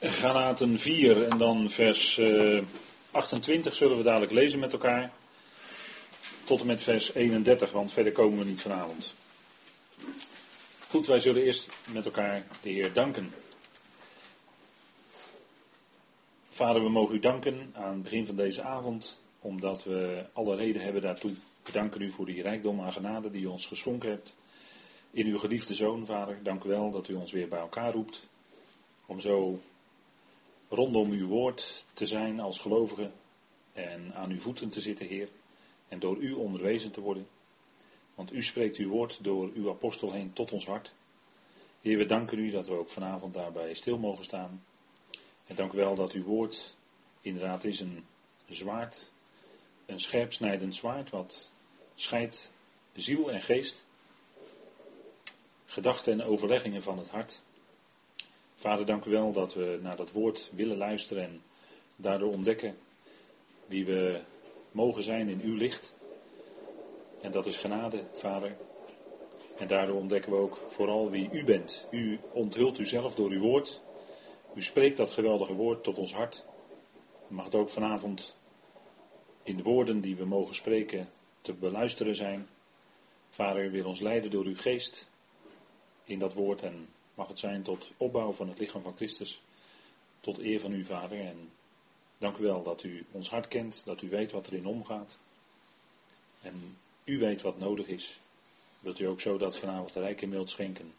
Galaten 4 en dan vers uh, 28 zullen we dadelijk lezen met elkaar. Tot en met vers 31, want verder komen we niet vanavond. Goed, wij zullen eerst met elkaar de Heer danken. Vader, we mogen u danken aan het begin van deze avond, omdat we alle reden hebben daartoe. We danken u voor die rijkdom aan genade die u ons geschonken hebt. In uw geliefde zoon, Vader, dank u wel dat u ons weer bij elkaar roept. Om zo rondom uw woord te zijn als gelovigen en aan uw voeten te zitten, Heer, en door u onderwezen te worden. Want u spreekt uw woord door uw apostel heen tot ons hart. Heer, we danken u dat we ook vanavond daarbij stil mogen staan. En dank u wel dat uw woord inderdaad is een zwaard, een scherpsnijdend zwaard, wat scheidt ziel en geest, gedachten en overleggingen van het hart. Vader, dank u wel dat we naar dat woord willen luisteren en daardoor ontdekken wie we mogen zijn in uw licht. En dat is genade, Vader. En daardoor ontdekken we ook vooral wie u bent. U onthult uzelf door uw woord. U spreekt dat geweldige woord tot ons hart. Mag het ook vanavond in de woorden die we mogen spreken te beluisteren zijn. Vader, u wil ons leiden door uw geest in dat woord en mag het zijn tot opbouw van het lichaam van Christus. Tot eer van u, Vader. En dank u wel dat u ons hart kent, dat u weet wat erin omgaat. En u weet wat nodig is. Wilt u ook zo dat vanavond de rijke mild schenken.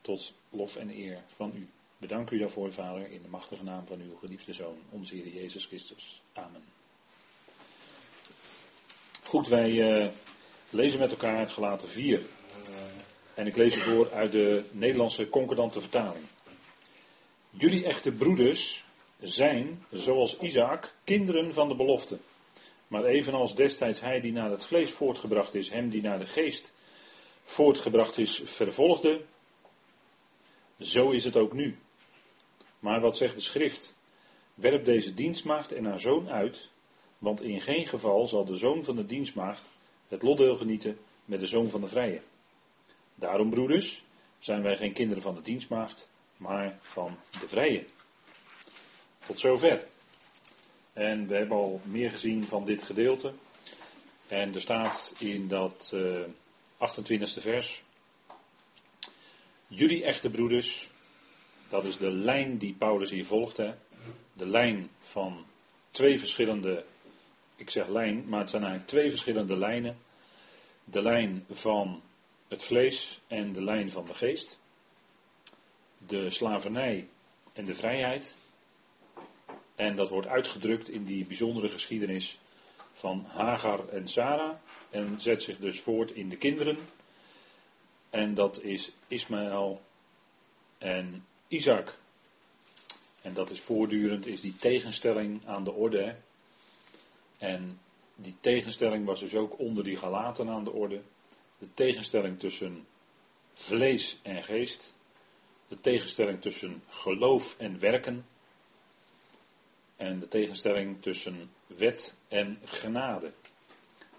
Tot lof en eer van u. Bedank u daarvoor, Vader, in de machtige naam van uw geliefde Zoon, onze Heer Jezus Christus. Amen. Goed, wij uh, lezen met elkaar gelaten 4. En ik lees het voor uit de Nederlandse concordante vertaling. Jullie echte broeders zijn, zoals Isaac, kinderen van de belofte. Maar evenals destijds hij die naar het vlees voortgebracht is, hem die naar de geest voortgebracht is, vervolgde, zo is het ook nu. Maar wat zegt de schrift? Werp deze dienstmaagd en haar zoon uit, want in geen geval zal de zoon van de dienstmaagd het lotdeel genieten met de zoon van de vrije. Daarom, broeders, zijn wij geen kinderen van de dienstmaagd, maar van de vrije. Tot zover. En we hebben al meer gezien van dit gedeelte. En er staat in dat uh, eh, 28e vers. Jullie echte broeders, dat is de lijn die Paulus hier volgt. Hè? De lijn van twee verschillende, ik zeg lijn, maar het zijn eigenlijk twee verschillende lijnen. De lijn van het vlees en de lijn van de geest, de slavernij en de vrijheid. En dat wordt uitgedrukt in die bijzondere geschiedenis van Hagar en Sarah en zet zich dus voort in de kinderen. En dat is Ismaël en Isaac. En dat is voortdurend, is die tegenstelling aan de orde. En die tegenstelling was dus ook onder die Galaten aan de orde de tegenstelling tussen vlees en geest, de tegenstelling tussen geloof en werken en de tegenstelling tussen wet en genade.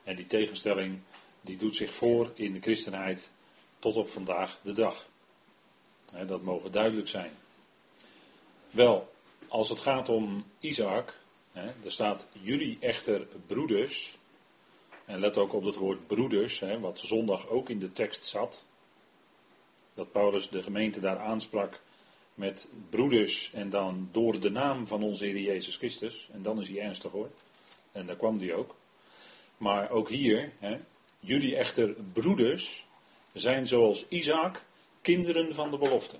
En die tegenstelling die doet zich voor in de christenheid tot op vandaag de dag. dat mogen duidelijk zijn. Wel, als het gaat om Isaac, er staat jullie echter broeders, en let ook op het woord broeders, hè, wat zondag ook in de tekst zat. Dat Paulus de gemeente daar aansprak met broeders en dan door de naam van onze Heer Jezus Christus. En dan is hij ernstig hoor. En daar kwam hij ook. Maar ook hier, hè, jullie echter broeders zijn zoals Isaac kinderen van de belofte.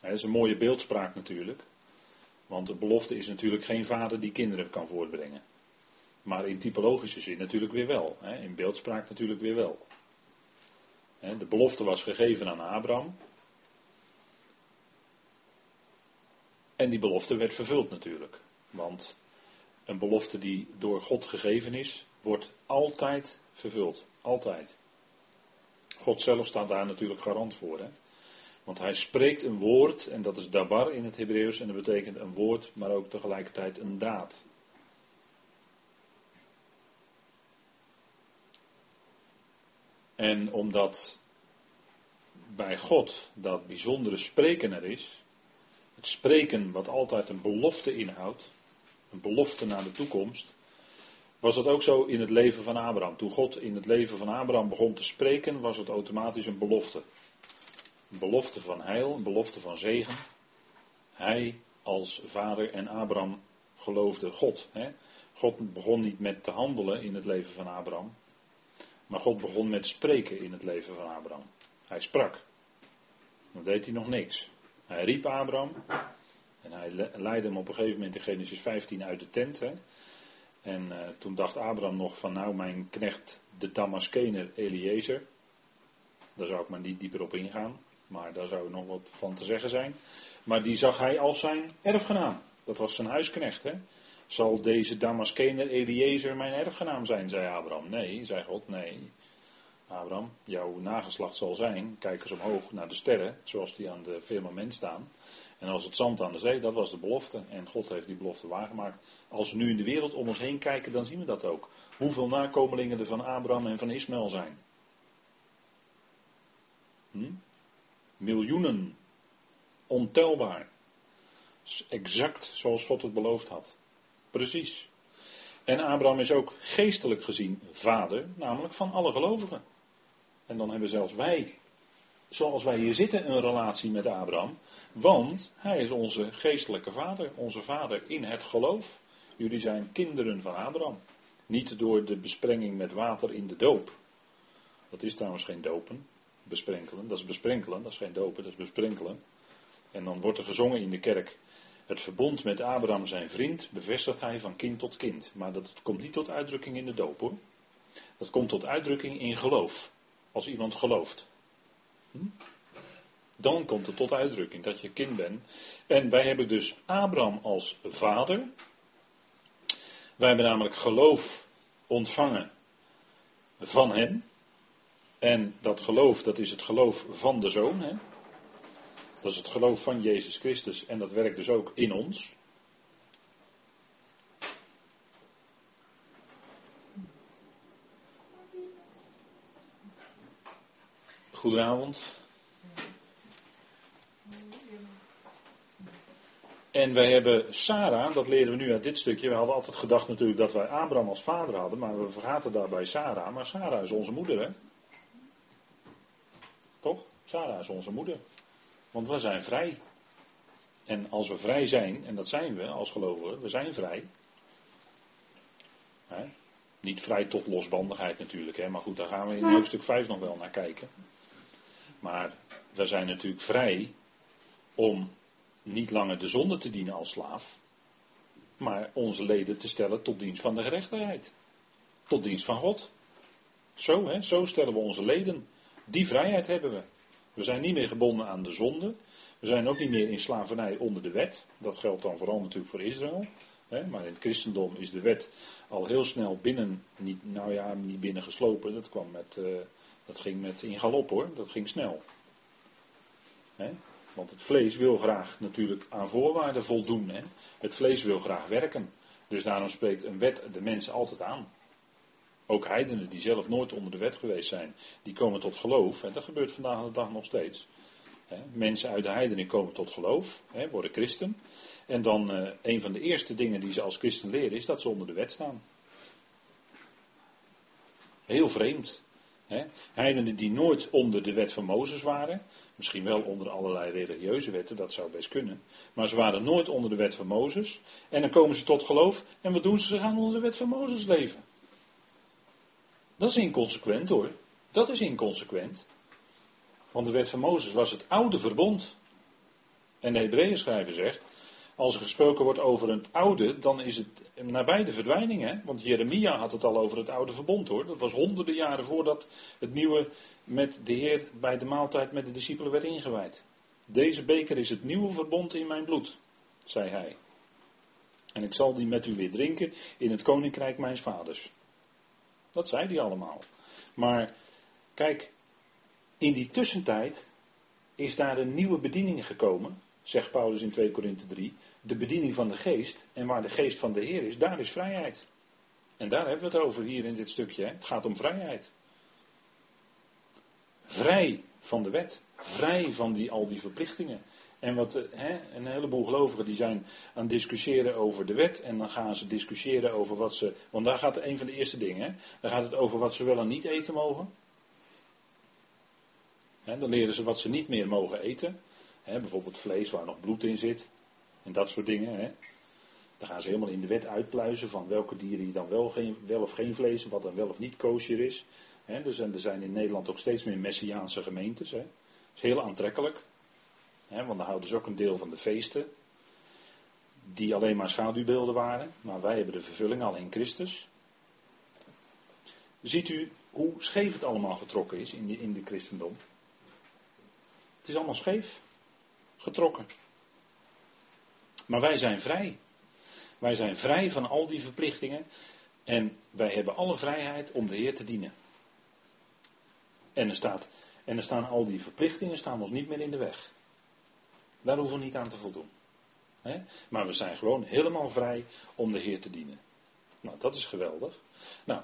Dat is een mooie beeldspraak natuurlijk. Want de belofte is natuurlijk geen vader die kinderen kan voortbrengen. Maar in typologische zin natuurlijk weer wel. Hè? In beeldspraak natuurlijk weer wel. Hè? De belofte was gegeven aan Abraham. En die belofte werd vervuld natuurlijk. Want een belofte die door God gegeven is, wordt altijd vervuld. Altijd. God zelf staat daar natuurlijk garant voor. Hè? Want hij spreekt een woord, en dat is dabar in het Hebreeuws, en dat betekent een woord, maar ook tegelijkertijd een daad. En omdat bij God dat bijzondere spreken er is, Het spreken wat altijd een belofte inhoudt, een belofte naar de toekomst, was dat ook zo in het leven van Abraham. Toen God in het leven van Abraham begon te spreken, was het automatisch een belofte. Een belofte van heil, een belofte van zegen. Hij als vader en Abraham geloofde God. Hè? God begon niet met te handelen in het leven van Abraham, maar God begon met spreken in het leven van Abraham. Hij sprak. Dan deed hij nog niks. Hij riep Abraham en hij leidde hem op een gegeven moment in Genesis 15 uit de tent. Hè? En uh, toen dacht Abraham nog van nou mijn knecht de Damaskener Eliezer. Daar zou ik maar niet dieper op ingaan. Maar daar zou nog wat van te zeggen zijn. Maar die zag hij als zijn erfgenaam. Dat was zijn huisknecht. Hè? Zal deze Damaskener Eliezer mijn erfgenaam zijn, zei Abraham. Nee, zei God, nee. Abraham, jouw nageslacht zal zijn, kijk eens omhoog naar de sterren, zoals die aan de firmament staan. En als het zand aan de zee, dat was de belofte. En God heeft die belofte waargemaakt. Als we nu in de wereld om ons heen kijken, dan zien we dat ook. Hoeveel nakomelingen er van Abraham en van Ismaël zijn. Hm? Miljoenen. Ontelbaar. Exact zoals God het beloofd had. Precies. En Abraham is ook geestelijk gezien vader, namelijk van alle gelovigen. En dan hebben zelfs wij, zoals wij hier zitten, een relatie met Abraham. Want hij is onze geestelijke vader, onze vader in het geloof. Jullie zijn kinderen van Abraham. Niet door de besprenging met water in de doop. Dat is trouwens geen dopen. Besprenkelen, dat is besprenkelen, dat is geen dopen, dat is besprenkelen. En dan wordt er gezongen in de kerk. Het verbond met Abraham zijn vriend bevestigt hij van kind tot kind. Maar dat komt niet tot uitdrukking in de doop hoor. Dat komt tot uitdrukking in geloof. Als iemand gelooft. Hm? Dan komt het tot uitdrukking dat je kind bent. En wij hebben dus Abraham als vader. Wij hebben namelijk geloof ontvangen van hem. En dat geloof, dat is het geloof van de zoon. Hè? Dat is het geloof van Jezus Christus en dat werkt dus ook in ons. Goedenavond. En wij hebben Sarah, dat leren we nu uit dit stukje. We hadden altijd gedacht natuurlijk dat wij Abraham als vader hadden, maar we vergaten daarbij Sarah. Maar Sarah is onze moeder, hè? Toch? Sarah is onze moeder. Want we zijn vrij. En als we vrij zijn, en dat zijn we als gelovigen, we zijn vrij. Niet vrij tot losbandigheid natuurlijk, hè? maar goed, daar gaan we in hoofdstuk 5 nog wel naar kijken. Maar we zijn natuurlijk vrij om niet langer de zonde te dienen als slaaf, maar onze leden te stellen tot dienst van de gerechtigheid. Tot dienst van God. Zo, hè? zo stellen we onze leden. Die vrijheid hebben we. We zijn niet meer gebonden aan de zonde. We zijn ook niet meer in slavernij onder de wet. Dat geldt dan vooral natuurlijk voor Israël. Hè? Maar in het christendom is de wet al heel snel binnen, niet, nou ja, niet binnen geslopen. Dat, kwam met, uh, dat ging met in galop hoor, dat ging snel. Hè? Want het vlees wil graag natuurlijk aan voorwaarden voldoen. Hè? Het vlees wil graag werken. Dus daarom spreekt een wet de mensen altijd aan. Ook heidenen die zelf nooit onder de wet geweest zijn, die komen tot geloof. En dat gebeurt vandaag de dag nog steeds. Mensen uit de heidenen komen tot geloof, worden christen. En dan uh, een van de eerste dingen die ze als christen leren is dat ze onder de wet staan. Heel vreemd. Heidenen die nooit onder de wet van Mozes waren, misschien wel onder allerlei religieuze wetten, dat zou best kunnen, maar ze waren nooit onder de wet van Mozes. En dan komen ze tot geloof en wat doen ze? Ze gaan onder de wet van Mozes leven. Dat is inconsequent hoor. Dat is inconsequent. Want de wet van Mozes was het oude verbond. En de Hebreeën schrijver zegt, als er gesproken wordt over het oude, dan is het nabij de verdwijning. Hè? Want Jeremia had het al over het oude verbond hoor. Dat was honderden jaren voordat het nieuwe met de Heer bij de maaltijd met de discipelen werd ingewijd. Deze beker is het nieuwe verbond in mijn bloed, zei hij. En ik zal die met u weer drinken in het koninkrijk mijns vaders. Dat zei hij allemaal. Maar kijk, in die tussentijd is daar een nieuwe bediening gekomen, zegt Paulus in 2 Korinthe 3. De bediening van de geest. En waar de geest van de Heer is, daar is vrijheid. En daar hebben we het over hier in dit stukje. Hè? Het gaat om vrijheid. Vrij van de wet. Vrij van die, al die verplichtingen. En wat, eh, hè, een heleboel gelovigen die zijn aan het discussiëren over de wet. En dan gaan ze discussiëren over wat ze. Want daar gaat een van de eerste dingen. Dan gaat het over wat ze wel en niet eten mogen. Hè, dan leren ze wat ze niet meer mogen eten. Hè, bijvoorbeeld vlees waar nog bloed in zit. En dat soort dingen. Hè. Dan gaan ze helemaal in de wet uitpluizen van welke dieren dan wel, geen, wel of geen vlees. Wat dan wel of niet kosher is. Hè, dus er zijn in Nederland ook steeds meer Messiaanse gemeentes. Hè. Dat is heel aantrekkelijk want dan houden ze ook een deel van de feesten. Die alleen maar schaduwbeelden waren. Maar wij hebben de vervulling al in Christus. Ziet u hoe scheef het allemaal getrokken is in de, in de christendom? Het is allemaal scheef getrokken. Maar wij zijn vrij. Wij zijn vrij van al die verplichtingen. En wij hebben alle vrijheid om de Heer te dienen. En er, staat, en er staan al die verplichtingen staan ons niet meer in de weg. Daar hoeven we niet aan te voldoen. Maar we zijn gewoon helemaal vrij om de Heer te dienen. Nou, dat is geweldig. Nou,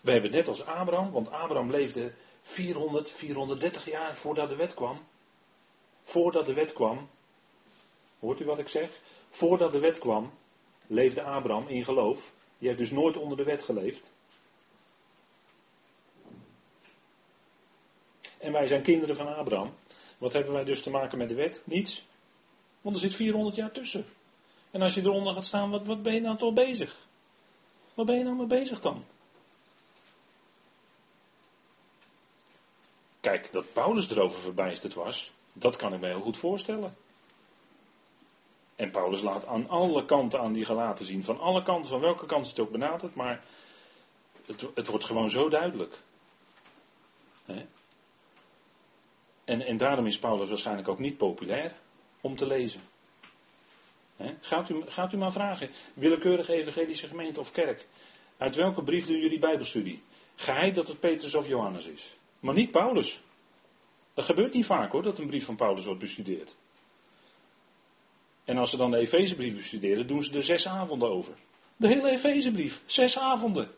we hebben net als Abraham, want Abraham leefde 400, 430 jaar voordat de wet kwam. Voordat de wet kwam, hoort u wat ik zeg? Voordat de wet kwam, leefde Abraham in geloof. Die heeft dus nooit onder de wet geleefd. En wij zijn kinderen van Abraham. Wat hebben wij dus te maken met de wet? Niets. Want er zit 400 jaar tussen. En als je eronder gaat staan, wat, wat ben je nou toch bezig? Wat ben je nou mee bezig dan? Kijk, dat Paulus erover verbijsterd was, dat kan ik me heel goed voorstellen. En Paulus laat aan alle kanten aan die gelaten zien, van alle kanten, van welke kant het ook benadert, maar het, het wordt gewoon zo duidelijk. En, en daarom is Paulus waarschijnlijk ook niet populair om te lezen. gaat, u, gaat u maar vragen, willekeurige evangelische gemeente of kerk, uit welke brief doen jullie Bijbelstudie? Geheid dat het Petrus of Johannes is. Maar niet Paulus. Dat gebeurt niet vaak hoor, dat een brief van Paulus wordt bestudeerd. En als ze dan de Efezebrief bestuderen, doen ze er zes avonden over. De hele Efezebrief, zes avonden.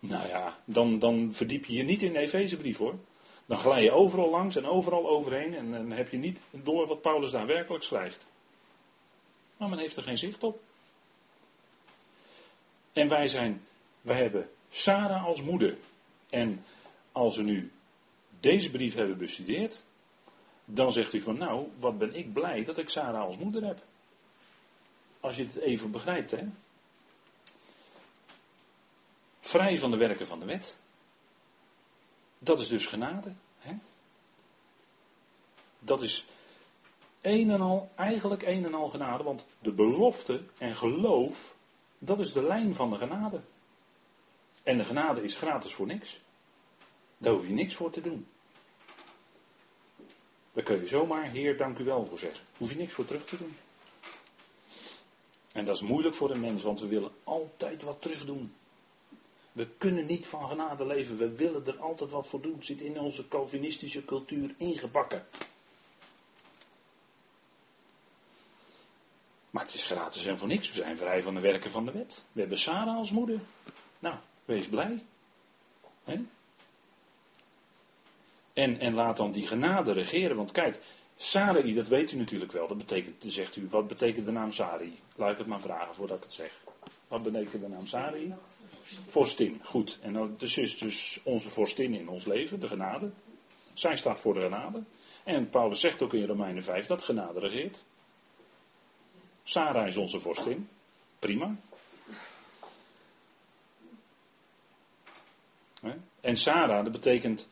Nou ja, dan, dan verdiep je je niet in de Efezebrief hoor. Dan glij je overal langs en overal overheen en dan heb je niet door wat Paulus daar werkelijk schrijft. Maar men heeft er geen zicht op. En wij zijn, wij hebben Sarah als moeder. En als we nu deze brief hebben bestudeerd, dan zegt u van nou, wat ben ik blij dat ik Sarah als moeder heb. Als je het even begrijpt, hè. Vrij van de werken van de wet. Dat is dus genade. Hè? Dat is een en al, eigenlijk een en al genade, want de belofte en geloof, dat is de lijn van de genade. En de genade is gratis voor niks. Daar hoef je niks voor te doen. Daar kun je zomaar, Heer, dank u wel voor zeggen. Hoef je niks voor terug te doen. En dat is moeilijk voor een mens, want we willen altijd wat terug doen. We kunnen niet van genade leven. We willen er altijd wat voor doen. Zit in onze Calvinistische cultuur ingebakken. Maar het is gratis en voor niks. We zijn vrij van de werken van de wet. We hebben Sarah als moeder. Nou, wees blij. En, en laat dan die genade regeren. Want kijk, Sarai, dat weet u natuurlijk wel. Dat betekent, zegt u, wat betekent de naam Sarai? Laat ik het maar vragen voordat ik het zeg. Wat betekent de naam Sarai? Vorstin, goed. En dat is dus onze vorstin in ons leven, de genade. Zij staat voor de genade. En Paulus zegt ook in Romeinen 5 dat genade regeert. Sarah is onze vorstin. Prima. En Sarah, dat betekent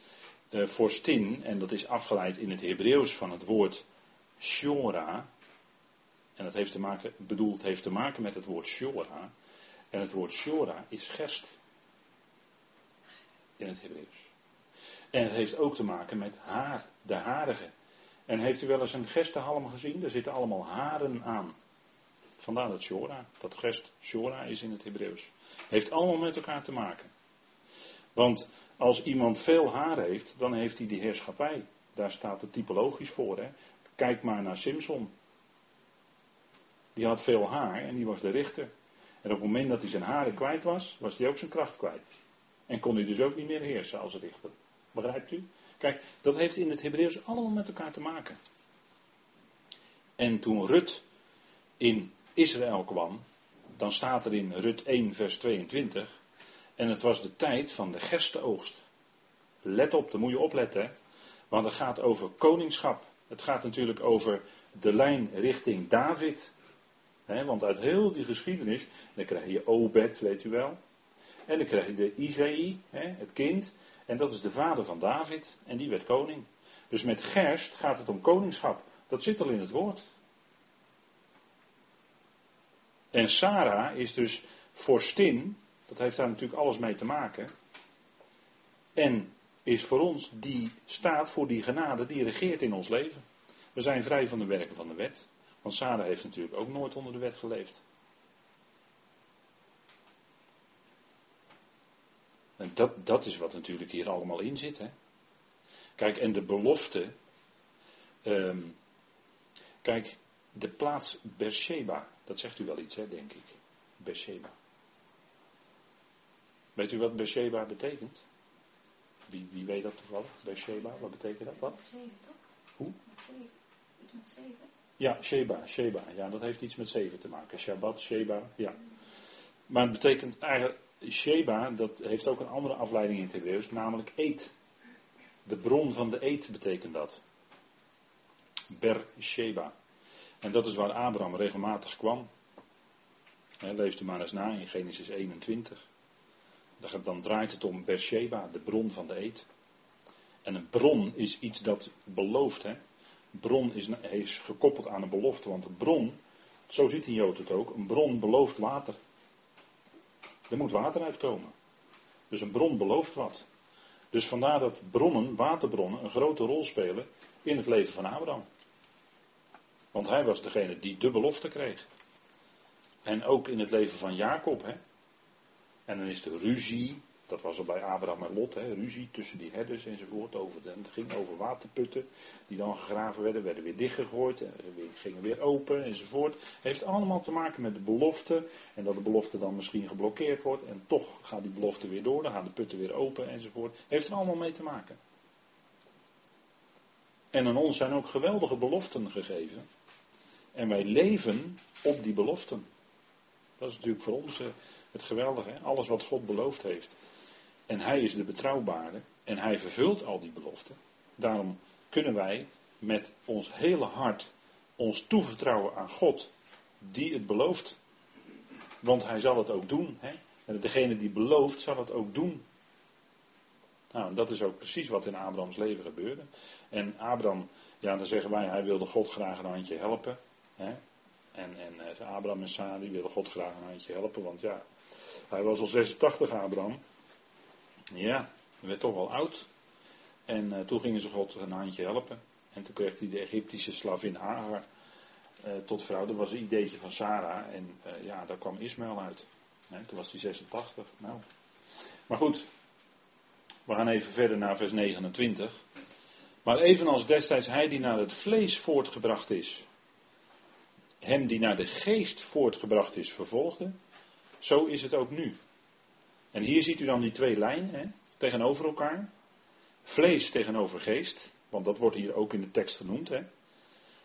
uh, vorstin, en dat is afgeleid in het Hebreeuws van het woord shora. En dat heeft te maken, bedoeld heeft te maken met het woord shora. En het woord shora is gerst. In het Hebreeuws. En het heeft ook te maken met haar, de harige. En heeft u wel eens een gerstenhalm gezien? Er zitten allemaal haren aan. Vandaar dat shora, dat gest shora is in het Hebreeuws. Heeft allemaal met elkaar te maken. Want als iemand veel haar heeft, dan heeft hij die heerschappij. Daar staat het typologisch voor. Hè? Kijk maar naar Simpson. Die had veel haar en die was de richter. En op het moment dat hij zijn haren kwijt was, was hij ook zijn kracht kwijt. En kon hij dus ook niet meer heersen als richter. Begrijpt u? Kijk, dat heeft in het Hebreeuws allemaal met elkaar te maken. En toen Rut in Israël kwam, dan staat er in Rut 1, vers 22. En het was de tijd van de gerstenoogst. Let op, daar moet je opletten. Want het gaat over koningschap. Het gaat natuurlijk over de lijn richting David. Want uit heel die geschiedenis, dan krijg je Obed, weet u wel. En dan krijg je de Isaïe, het kind. En dat is de vader van David. En die werd koning. Dus met gerst gaat het om koningschap. Dat zit al in het woord. En Sarah is dus vorstin. Dat heeft daar natuurlijk alles mee te maken. En is voor ons die staat voor die genade die regeert in ons leven. We zijn vrij van de werken van de wet. Want Sarah heeft natuurlijk ook nooit onder de wet geleefd. En dat, dat is wat natuurlijk hier allemaal in zit. Hè? Kijk, en de belofte. Ehm, kijk, de plaats Beersheba, dat zegt u wel iets, hè, denk ik. Beersheba. Weet u wat Beersheba betekent? Wie, wie weet dat toevallig? Beersheba, wat betekent dat? Wat? Zeven, toch? Hoe? Met zeven. Iets met zeven. Ja, Sheba, Sheba. Ja, dat heeft iets met zeven te maken. Shabbat, Sheba, ja. Maar het betekent eigenlijk, Sheba, dat heeft ook een andere afleiding in het Hebreeuws, namelijk eet. De bron van de eet betekent dat. Ber-Sheba. En dat is waar Abraham regelmatig kwam. lees u maar eens na in Genesis 21. Dan draait het om Beersheba, de bron van de eet. En een bron is iets dat belooft. Hè? Bron is, is gekoppeld aan een belofte. Want een bron, zo ziet een Jood het ook, een bron belooft water. Er moet water uitkomen. Dus een bron belooft wat. Dus vandaar dat bronnen, waterbronnen, een grote rol spelen in het leven van Abraham. Want hij was degene die de belofte kreeg. En ook in het leven van Jacob. Hè? En dan is de ruzie, dat was al bij Abraham en Lot, hè, ruzie tussen die herders enzovoort. Over het ging over waterputten die dan gegraven werden, werden weer dichtgegooid, en gingen weer open enzovoort. Heeft allemaal te maken met de belofte. En dat de belofte dan misschien geblokkeerd wordt. En toch gaat die belofte weer door, dan gaan de putten weer open enzovoort. Heeft er allemaal mee te maken. En aan ons zijn ook geweldige beloften gegeven. En wij leven op die beloften. Dat is natuurlijk voor ons eh, het geweldige. Alles wat God beloofd heeft. En Hij is de betrouwbare. En Hij vervult al die beloften. Daarom kunnen wij met ons hele hart ons toevertrouwen aan God. Die het belooft. Want Hij zal het ook doen. Hè? En degene die belooft zal het ook doen. Nou, dat is ook precies wat in Abrahams leven gebeurde. En Abraham, ja, dan zeggen wij, hij wilde God graag een handje helpen. Hè? En, en uh, Abraham en Sari wilden God graag een handje helpen, want ja, hij was al 86, Abraham. Ja, hij werd toch wel oud. En uh, toen gingen ze God een handje helpen. En toen kreeg hij de Egyptische slavin Hagar uh, tot vrouw. Dat was een ideetje van Sarah. En ja, daar kwam Ismaël uit. toen was hij 86. Nou. Maar goed, we gaan even verder naar vers 29. Maar evenals destijds hij die naar het vlees voortgebracht is, hem die naar de geest voortgebracht is vervolgde, zo is het ook nu. En hier ziet u dan die twee lijnen hè, tegenover elkaar. Vlees tegenover geest, want dat wordt hier ook in de tekst genoemd. Hè.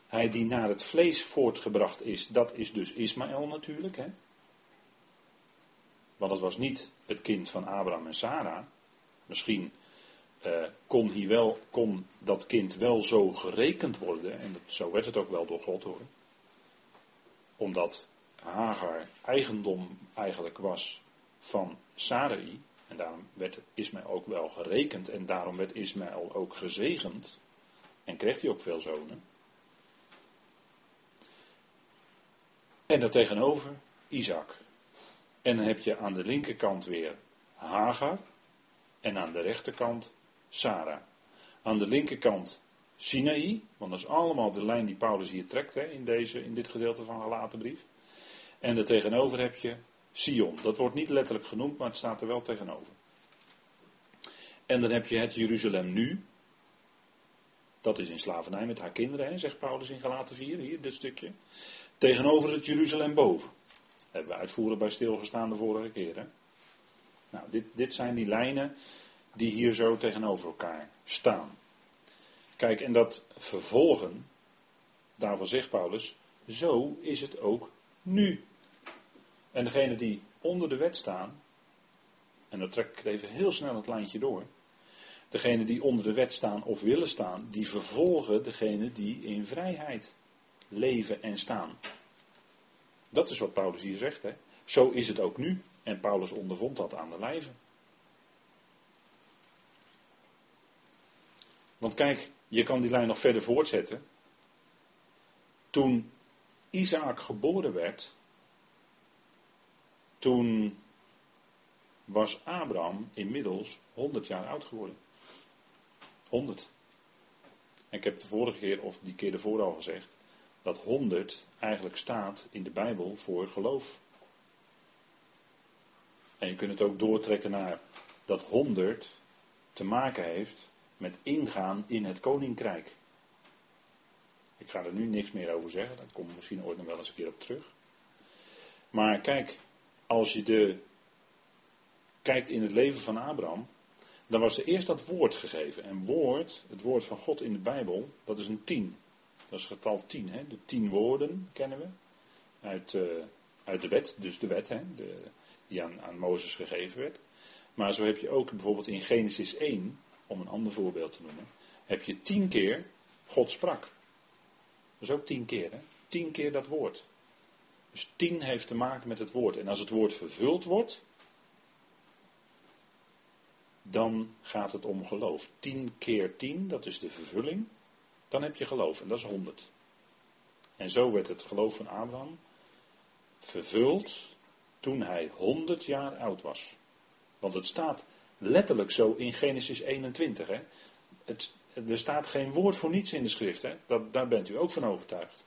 Hij die naar het vlees voortgebracht is, dat is dus Ismaël natuurlijk. Hè. Want dat was niet het kind van Abraham en Sarah. Misschien uh, kon, hier wel, kon dat kind wel zo gerekend worden, en dat, zo werd het ook wel door God hoor omdat Hagar eigendom eigenlijk was van Sarai. En daarom werd Ismaël ook wel gerekend. En daarom werd Ismaël ook gezegend. En kreeg hij ook veel zonen. En daartegenover Isaac. En dan heb je aan de linkerkant weer Hagar. En aan de rechterkant Sarah. Aan de linkerkant Sinaï, want dat is allemaal de lijn die Paulus hier trekt hè, in, deze, in dit gedeelte van de gelaten brief. En er tegenover heb je Sion. Dat wordt niet letterlijk genoemd, maar het staat er wel tegenover. En dan heb je het Jeruzalem nu. Dat is in slavernij met haar kinderen, hè, zegt Paulus in Galaten 4, hier dit stukje. Tegenover het Jeruzalem boven. Hebben we uitvoerig bij stilgestaan de vorige keer. Hè. Nou, dit, dit zijn die lijnen die hier zo tegenover elkaar staan. Kijk, en dat vervolgen, daarvan zegt Paulus, zo is het ook nu. En degene die onder de wet staan, en dan trek ik het even heel snel het lijntje door. Degene die onder de wet staan of willen staan, die vervolgen degene die in vrijheid leven en staan. Dat is wat Paulus hier zegt. Hè? Zo is het ook nu. En Paulus ondervond dat aan de lijve. Want kijk, je kan die lijn nog verder voortzetten. Toen Isaac geboren werd, toen was Abraham inmiddels 100 jaar oud geworden. 100. En ik heb de vorige keer, of die keer ervoor al gezegd, dat 100 eigenlijk staat in de Bijbel voor geloof. En je kunt het ook doortrekken naar dat 100 te maken heeft met ingaan in het koninkrijk. Ik ga er nu niks meer over zeggen, daar kom ik misschien ooit nog wel eens een keer op terug. Maar kijk, als je de, kijkt in het leven van Abraham, dan was er eerst dat woord gegeven. En woord, het woord van God in de Bijbel, dat is een tien. Dat is getal tien. Hè? De tien woorden kennen we uit, uh, uit de wet, dus de wet hè? De, die aan, aan Mozes gegeven werd. Maar zo heb je ook bijvoorbeeld in Genesis 1, om een ander voorbeeld te noemen, heb je tien keer God sprak. Dat is ook tien keer, hè? Tien keer dat woord. Dus tien heeft te maken met het woord. En als het woord vervuld wordt, dan gaat het om geloof. Tien keer tien, dat is de vervulling. Dan heb je geloof en dat is honderd. En zo werd het geloof van Abraham vervuld toen hij honderd jaar oud was. Want het staat letterlijk zo in Genesis 21. Hè? Het, er staat geen woord voor niets in de schrift. Dat, daar bent u ook van overtuigd.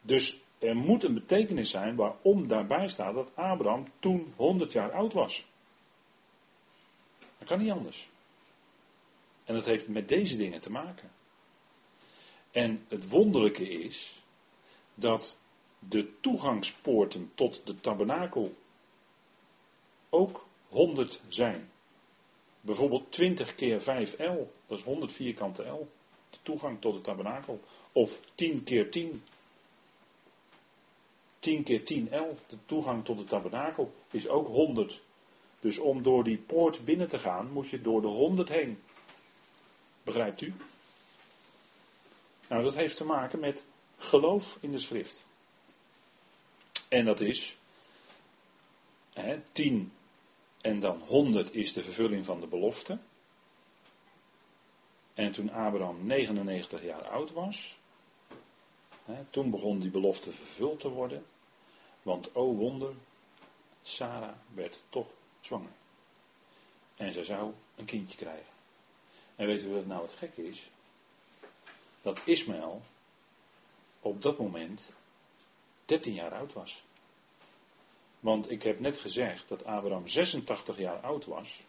Dus er moet een betekenis zijn waarom daarbij staat dat Abraham toen 100 jaar oud was. Dat kan niet anders. En dat heeft met deze dingen te maken. En het wonderlijke is dat de toegangspoorten tot de tabernakel ook 100 zijn. Bijvoorbeeld 20 keer 5 L, dat is 100 vierkante L. De toegang tot de tabernakel. Of 10 keer 10. 10 keer 10 L, de toegang tot de tabernakel, is ook 100. Dus om door die poort binnen te gaan, moet je door de 100 heen. Begrijpt u? Nou, dat heeft te maken met geloof in de schrift. En dat is hè, 10 en dan 100 is de vervulling van de belofte. En toen Abraham 99 jaar oud was, hè, toen begon die belofte vervuld te worden. Want o wonder, Sarah werd toch zwanger. En ze zou een kindje krijgen. En weet u wat nou het gek is? Dat Ismaël op dat moment 13 jaar oud was. Want ik heb net gezegd dat Abraham 86 jaar oud was.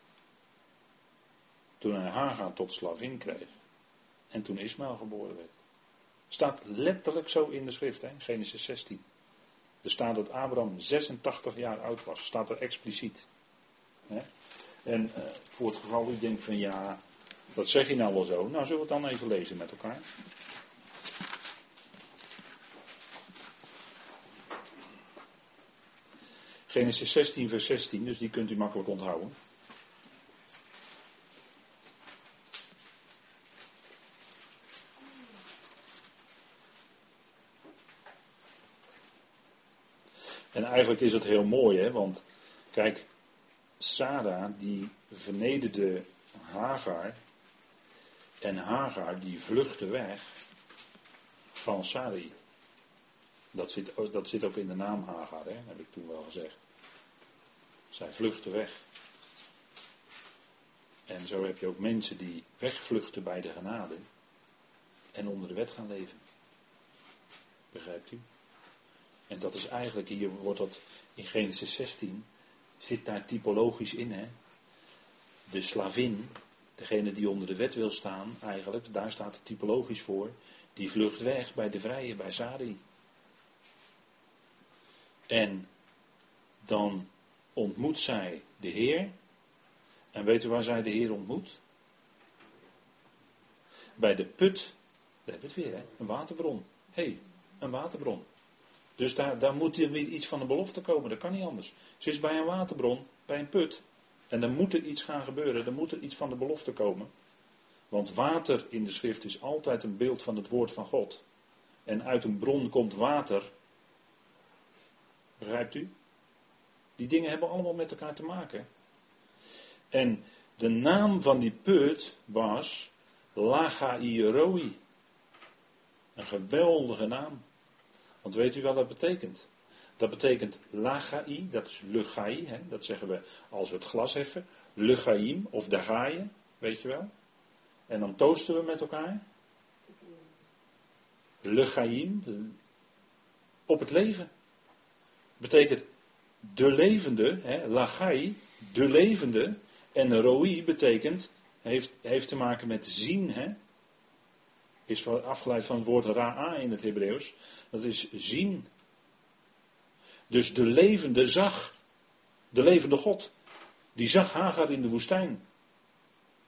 Toen hij Hagar tot slavin kreeg. En toen Ismaël geboren werd. Staat letterlijk zo in de schrift, hè? Genesis 16. Er staat dat Abraham 86 jaar oud was. Staat er expliciet. En uh, voor het geval u denkt van ja, dat zeg je nou wel zo. Nou, zullen we het dan even lezen met elkaar. Genesis 16, vers 16, dus die kunt u makkelijk onthouden. Eigenlijk is het heel mooi, hè, want kijk, Sarah die vernederde Hagar en Hagar die vluchtte weg van Sarai. Dat zit, dat zit ook in de naam Hagar, hè, heb ik toen wel gezegd. Zij vluchten weg. En zo heb je ook mensen die wegvluchten bij de genade en onder de wet gaan leven. Begrijpt u? En dat is eigenlijk, hier wordt dat in Genesis 16, zit daar typologisch in. Hè? De slavin, degene die onder de wet wil staan, eigenlijk, daar staat het typologisch voor, die vlucht weg bij de vrije, bij Sari. En dan ontmoet zij de Heer. En weet u waar zij de Heer ontmoet? Bij de put, daar hebben we het weer, hè? een waterbron. Hé, hey, een waterbron. Dus daar, daar moet weer iets van de belofte komen, dat kan niet anders. Ze is bij een waterbron, bij een put. En dan moet er iets gaan gebeuren, dan moet er iets van de belofte komen. Want water in de schrift is altijd een beeld van het woord van God. En uit een bron komt water. Begrijpt u? Die dingen hebben allemaal met elkaar te maken. En de naam van die put was Lagairoi. Een geweldige naam. Want weet u wat dat betekent? Dat betekent lagai, dat is lugai, hè, dat zeggen we als we het glas heffen. Lugaim of dagaie, weet je wel. En dan toosten we met elkaar. Lechaim, op het leven. Betekent de levende, hè, lagai, de levende. En roi betekent, heeft, heeft te maken met zien, hè. Is afgeleid van het woord ra'a in het Hebreeuws. Dat is zien. Dus de levende zag, de levende God, die zag Hagar in de woestijn.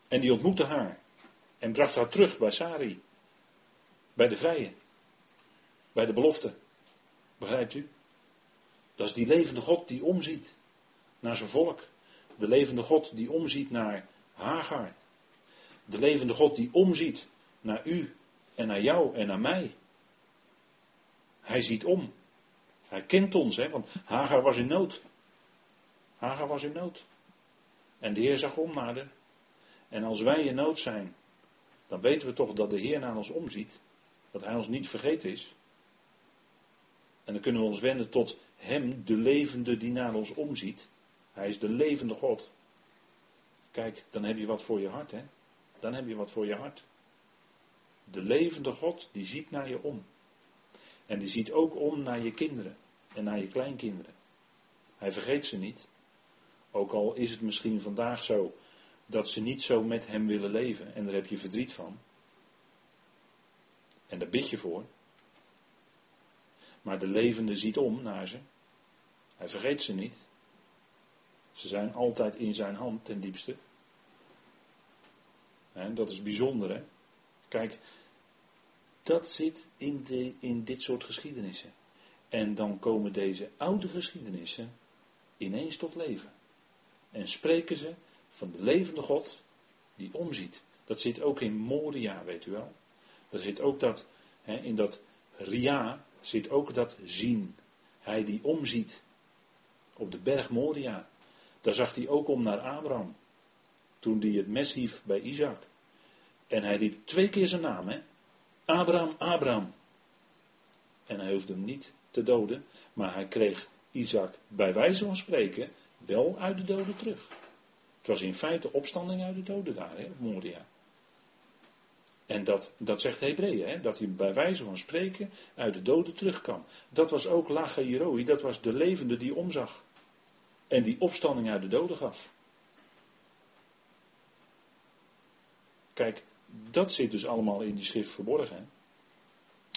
En die ontmoette haar. En bracht haar terug bij Sari. Bij de vrije. Bij de belofte. Begrijpt u? Dat is die levende God die omziet naar zijn volk. De levende God die omziet naar Hagar. De levende God die omziet naar u en naar jou en naar mij. Hij ziet om. Hij kent ons, hè, want Hagar was in nood. Hagar was in nood. En de Heer zag om naar haar. En als wij in nood zijn, dan weten we toch dat de Heer naar ons omziet. Dat Hij ons niet vergeten is. En dan kunnen we ons wenden tot Hem, de levende die naar ons omziet. Hij is de levende God. Kijk, dan heb je wat voor je hart, hè? Dan heb je wat voor je hart. De levende God, die ziet naar je om. En die ziet ook om naar je kinderen en naar je kleinkinderen. Hij vergeet ze niet. Ook al is het misschien vandaag zo dat ze niet zo met hem willen leven. En daar heb je verdriet van. En daar bid je voor. Maar de levende ziet om naar ze. Hij vergeet ze niet. Ze zijn altijd in zijn hand ten diepste. En dat is bijzonder, hè? Kijk, dat zit in, de, in dit soort geschiedenissen. En dan komen deze oude geschiedenissen ineens tot leven. En spreken ze van de levende God die omziet. Dat zit ook in Moria, weet u wel. Daar zit ook dat, hè, in dat Ria zit ook dat zien. Hij die omziet. Op de berg Moria. Daar zag hij ook om naar Abraham. Toen hij het mes hief bij Isaac. En hij riep twee keer zijn naam, hè. Abraham, Abraham. En hij hoefde hem niet te doden, maar hij kreeg Isaac bij wijze van spreken wel uit de doden terug. Het was in feite opstanding uit de doden daar, hè, op Moria. En dat, dat zegt Hebreeën, dat hij bij wijze van spreken uit de doden terugkwam. Dat was ook Lachairoi, dat was de levende die omzag. En die opstanding uit de doden gaf. Kijk, dat zit dus allemaal in die schrift verborgen.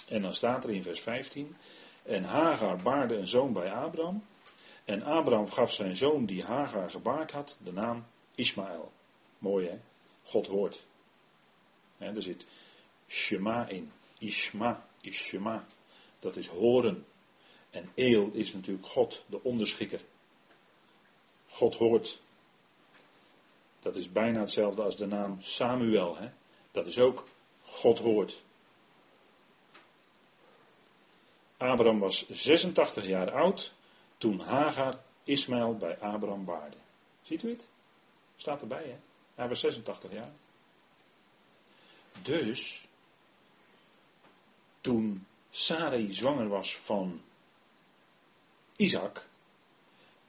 En dan staat er in vers 15. En Hagar baarde een zoon bij Abraham. En Abraham gaf zijn zoon die Hagar gebaard had de naam Ismaël. Mooi hè? God hoort. er zit Shema in. Ishma is Shema. Dat is horen. En Eel is natuurlijk God, de onderschikker. God hoort. Dat is bijna hetzelfde als de naam Samuel. Hè? Dat is ook God hoort. Abraham was 86 jaar oud toen Hagar Ismaël bij Abraham baarde. Ziet u het? Staat erbij, hè? Hij was 86 jaar. Dus, toen Sarai zwanger was van Isaac,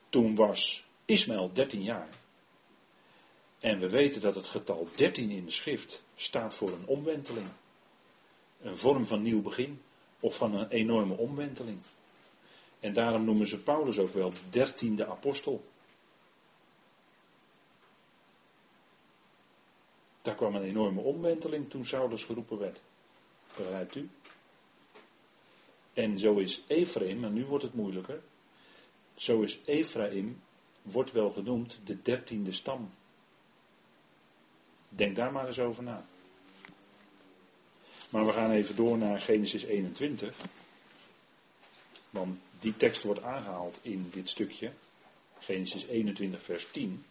toen was Ismaël 13 jaar. En we weten dat het getal 13 in de schrift staat voor een omwenteling. Een vorm van nieuw begin of van een enorme omwenteling. En daarom noemen ze Paulus ook wel de dertiende apostel. Daar kwam een enorme omwenteling toen Saulus geroepen werd. Begrijpt u? En zo is Ephraim, en nu wordt het moeilijker. Zo is Ephraim, wordt wel genoemd de dertiende stam. Denk daar maar eens over na. Maar we gaan even door naar Genesis 21. Want die tekst wordt aangehaald in dit stukje. Genesis 21, vers 10.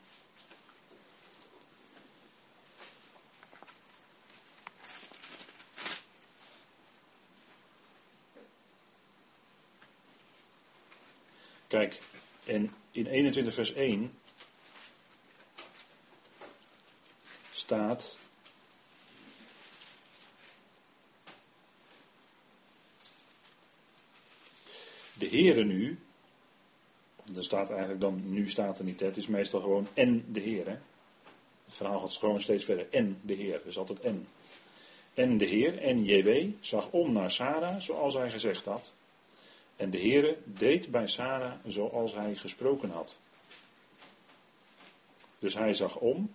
Kijk, en in 21 vers 1 staat. De Heere nu, er staat eigenlijk dan, nu staat er niet, het is meestal gewoon en de Heer. Hè? Het verhaal gaat gewoon steeds verder, en de Heer, is altijd en. En de Heer, en JW, zag om naar Sarah, zoals hij gezegd had. En de Heere deed bij Sarah zoals hij gesproken had. Dus hij zag om.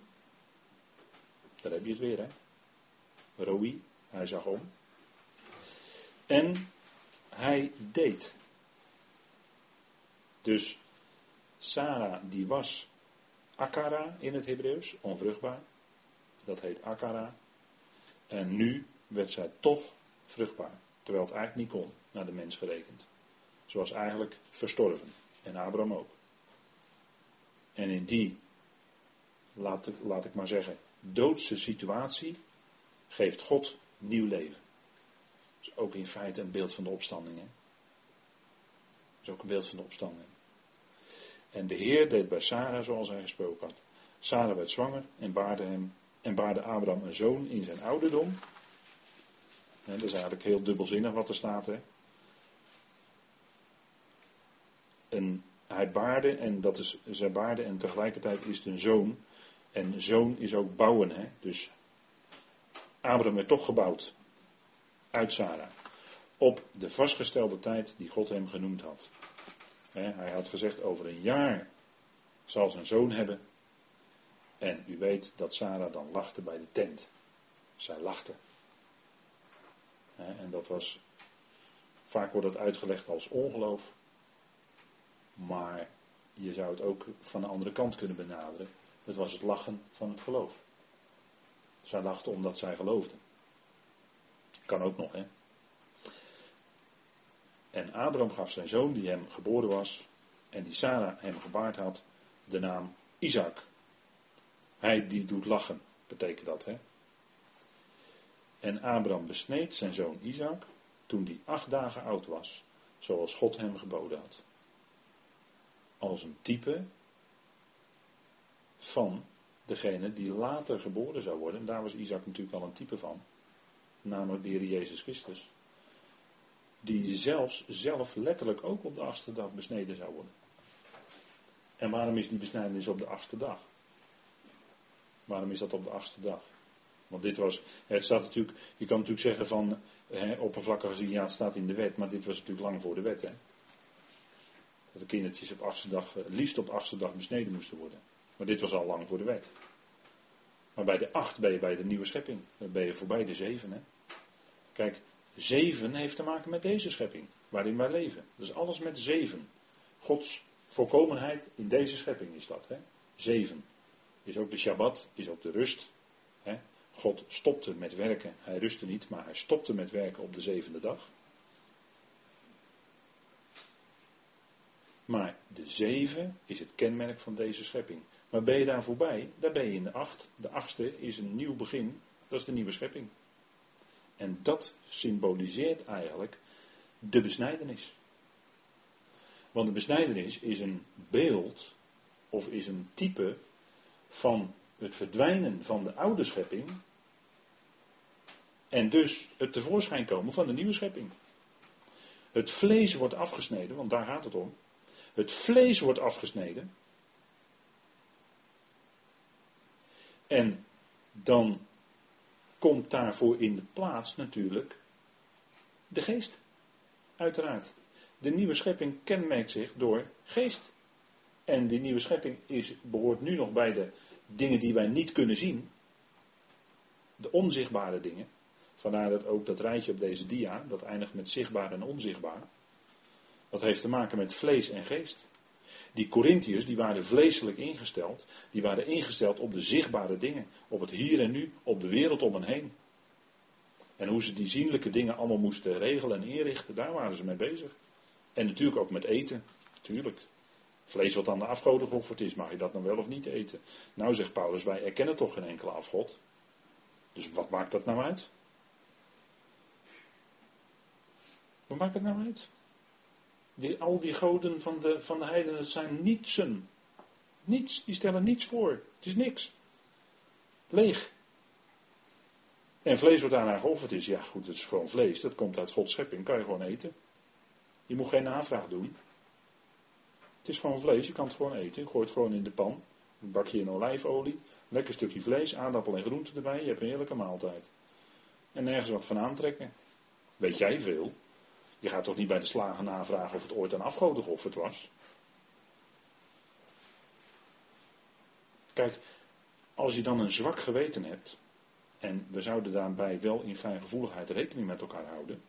Daar heb je het weer, hè? Roi, hij zag om. En hij deed. Dus Sarah die was Akara in het Hebreeuws, onvruchtbaar. Dat heet Akara. En nu werd zij toch vruchtbaar. Terwijl het eigenlijk niet kon, naar de mens gerekend. Ze was eigenlijk verstorven. En Abraham ook. En in die, laat, laat ik maar zeggen, doodse situatie geeft God nieuw leven. Dat is ook in feite een beeld van de opstanding. Hè? Dat is ook een beeld van de opstanding. En de Heer deed bij Sarah zoals hij gesproken had. Sarah werd zwanger en baarde, hem, en baarde Abraham een zoon in zijn ouderdom. En dat is eigenlijk heel dubbelzinnig wat er staat. Hè? En hij baarde, en dat is, zij baarde, en tegelijkertijd is het een zoon. En zoon is ook bouwen, hè. Dus Abraham werd toch gebouwd. Uit Sarah. Op de vastgestelde tijd die God hem genoemd had. hij had gezegd, over een jaar zal een zoon hebben. En u weet dat Sarah dan lachte bij de tent. Zij lachte. en dat was, vaak wordt dat uitgelegd als ongeloof. Maar je zou het ook van de andere kant kunnen benaderen. Het was het lachen van het geloof. Zij lachten omdat zij geloofden. Kan ook nog, hè. En Abraham gaf zijn zoon, die hem geboren was, en die Sarah hem gebaard had, de naam Isaac. Hij die doet lachen, betekent dat, hè. En Abraham besneed zijn zoon Isaac toen die acht dagen oud was, zoals God hem geboden had als een type van degene die later geboren zou worden. En daar was Isaac natuurlijk al een type van. Namelijk de Jezus Christus. Die zelfs zelf letterlijk ook op de achtste dag besneden zou worden. En waarom is die besnijdenis op de achtste dag? Waarom is dat op de achtste dag? Want dit was, het staat natuurlijk, je kan natuurlijk zeggen van, hè, oppervlakkig gezien, ja het staat in de wet, maar dit was natuurlijk lang voor de wet. Hè? dat de kindertjes op achtste dag, eh, liefst op achtste dag besneden moesten worden. Maar dit was al lang voor de wet. Maar bij de acht ben je bij de nieuwe schepping. Dan ben je voorbij de zeven. Hè? Kijk, zeven heeft te maken met deze schepping, waarin wij leven. Dus alles met zeven. Gods volkomenheid in deze schepping is dat. Hè? Zeven. Is ook de Shabbat, is ook de rust. Hè? God stopte met werken. Hij rustte niet, maar hij stopte met werken op de zevende dag. Maar de zeven is het kenmerk van deze schepping. Maar ben je daar voorbij, dan ben je in de acht. De achtste is een nieuw begin, dat is de nieuwe schepping. En dat symboliseert eigenlijk de besnijdenis. Want de besnijdenis is een beeld of is een type van het verdwijnen van de oude schepping en dus het tevoorschijn komen van de nieuwe schepping. Het vlees wordt afgesneden, want daar gaat het om het vlees wordt afgesneden. En dan komt daarvoor in de plaats natuurlijk de geest. Uiteraard. De nieuwe schepping kenmerkt zich door geest. En die nieuwe schepping is, behoort nu nog bij de dingen die wij niet kunnen zien. De onzichtbare dingen. Vandaar dat ook dat rijtje op deze dia, dat eindigt met zichtbaar en onzichtbaar. Dat heeft te maken met vlees en geest. Die Corinthiërs, die waren vleeselijk ingesteld. Die waren ingesteld op de zichtbare dingen. Op het hier en nu, op de wereld om hen heen. En hoe ze die zienlijke dingen allemaal moesten regelen en inrichten, daar waren ze mee bezig. En natuurlijk ook met eten, natuurlijk. Vlees wat aan de afgoden geofferd is, mag je dat dan wel of niet eten? Nou zegt Paulus, wij erkennen toch geen enkele afgod. Dus wat maakt dat nou uit? Wat maakt het nou uit? Al die goden van de, van de heidenen zijn nietsen. Niets, die stellen niets voor. Het is niks. Leeg. En vlees wat daarna geofferd is, ja goed, het is gewoon vlees. Dat komt uit Gods schepping, kan je gewoon eten. Je moet geen navraag doen. Het is gewoon vlees, je kan het gewoon eten. Je gooit het gewoon in de pan. Een bakje in olijfolie. Lekker stukje vlees, aardappel en groente erbij. Je hebt een heerlijke maaltijd. En nergens wat van aantrekken. Weet jij veel? Je gaat toch niet bij de slager navragen of het ooit een afgoden geofferd was? Kijk, als je dan een zwak geweten hebt, en we zouden daarbij wel in fijngevoeligheid rekening met elkaar houden,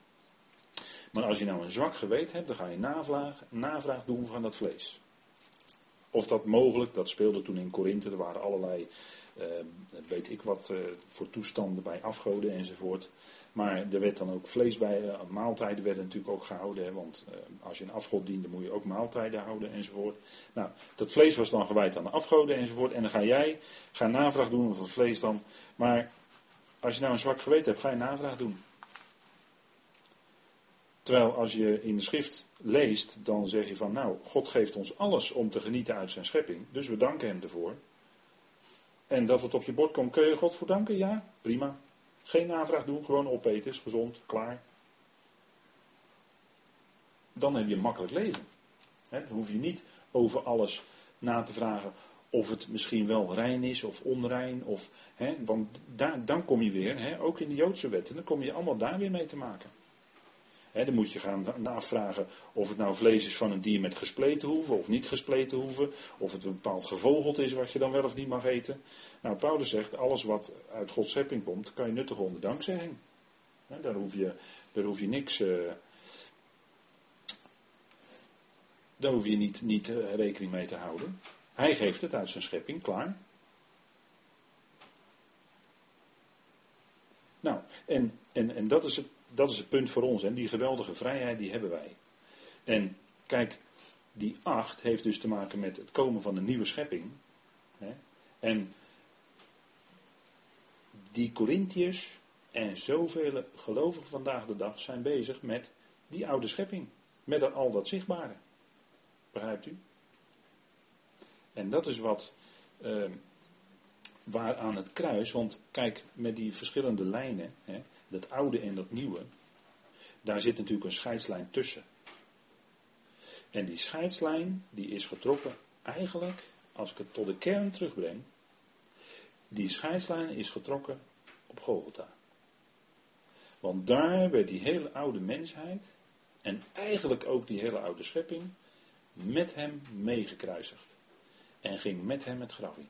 maar als je nou een zwak geweten hebt, dan ga je navraag, navraag doen van dat vlees. Of dat mogelijk, dat speelde toen in Korinthe, er waren allerlei, eh, weet ik wat, eh, voor toestanden bij afgoden enzovoort. Maar er werd dan ook vlees bij, uh, maaltijden werden natuurlijk ook gehouden. Hè, want uh, als je een afgod diende moet je ook maaltijden houden enzovoort. Nou, dat vlees was dan gewijd aan de afgoden enzovoort. En dan ga jij, ga navraag doen over vlees dan. Maar als je nou een zwak geweten hebt, ga je navraag doen. Terwijl als je in de schrift leest, dan zeg je van nou, God geeft ons alles om te genieten uit zijn schepping. Dus we danken hem ervoor. En dat het op je bord komt, kun je God voor danken? Ja, prima. Geen navraag doen, gewoon opeten, is gezond, klaar. Dan heb je een makkelijk leven. dan hoef je niet over alles na te vragen of het misschien wel rein is of onrein. Of, want daar, dan kom je weer, ook in de Joodse wetten, dan kom je allemaal daar weer mee te maken. Dan moet je gaan navragen of het nou vlees is van een dier met gespleten hoeven of niet gespleten hoeven. Of het een bepaald gevogeld is wat je dan wel of niet mag eten. Nou, Paulus zegt, alles wat uit Gods schepping komt, kan je nuttig onder. He, daar, hoef je, daar hoef je niks... Uh, daar hoef je niet, niet uh, rekening mee te houden. Hij geeft het uit zijn schepping, klaar. Nou, en, en, en dat is het dat is het punt voor ons. En die geweldige vrijheid die hebben wij. En kijk, die acht heeft dus te maken met het komen van een nieuwe schepping. Hè? En die Corinthiërs en zoveel gelovigen vandaag de dag zijn bezig met die oude schepping. Met al dat zichtbare. Begrijpt u? En dat is wat. Uh, waar aan het kruis, want kijk, met die verschillende lijnen. Hè, dat oude en dat nieuwe, daar zit natuurlijk een scheidslijn tussen. En die scheidslijn, die is getrokken eigenlijk, als ik het tot de kern terugbreng, die scheidslijn is getrokken op Golgotha. Want daar werd die hele oude mensheid, en eigenlijk ook die hele oude schepping, met hem meegekruisigd. En ging met hem het graf in.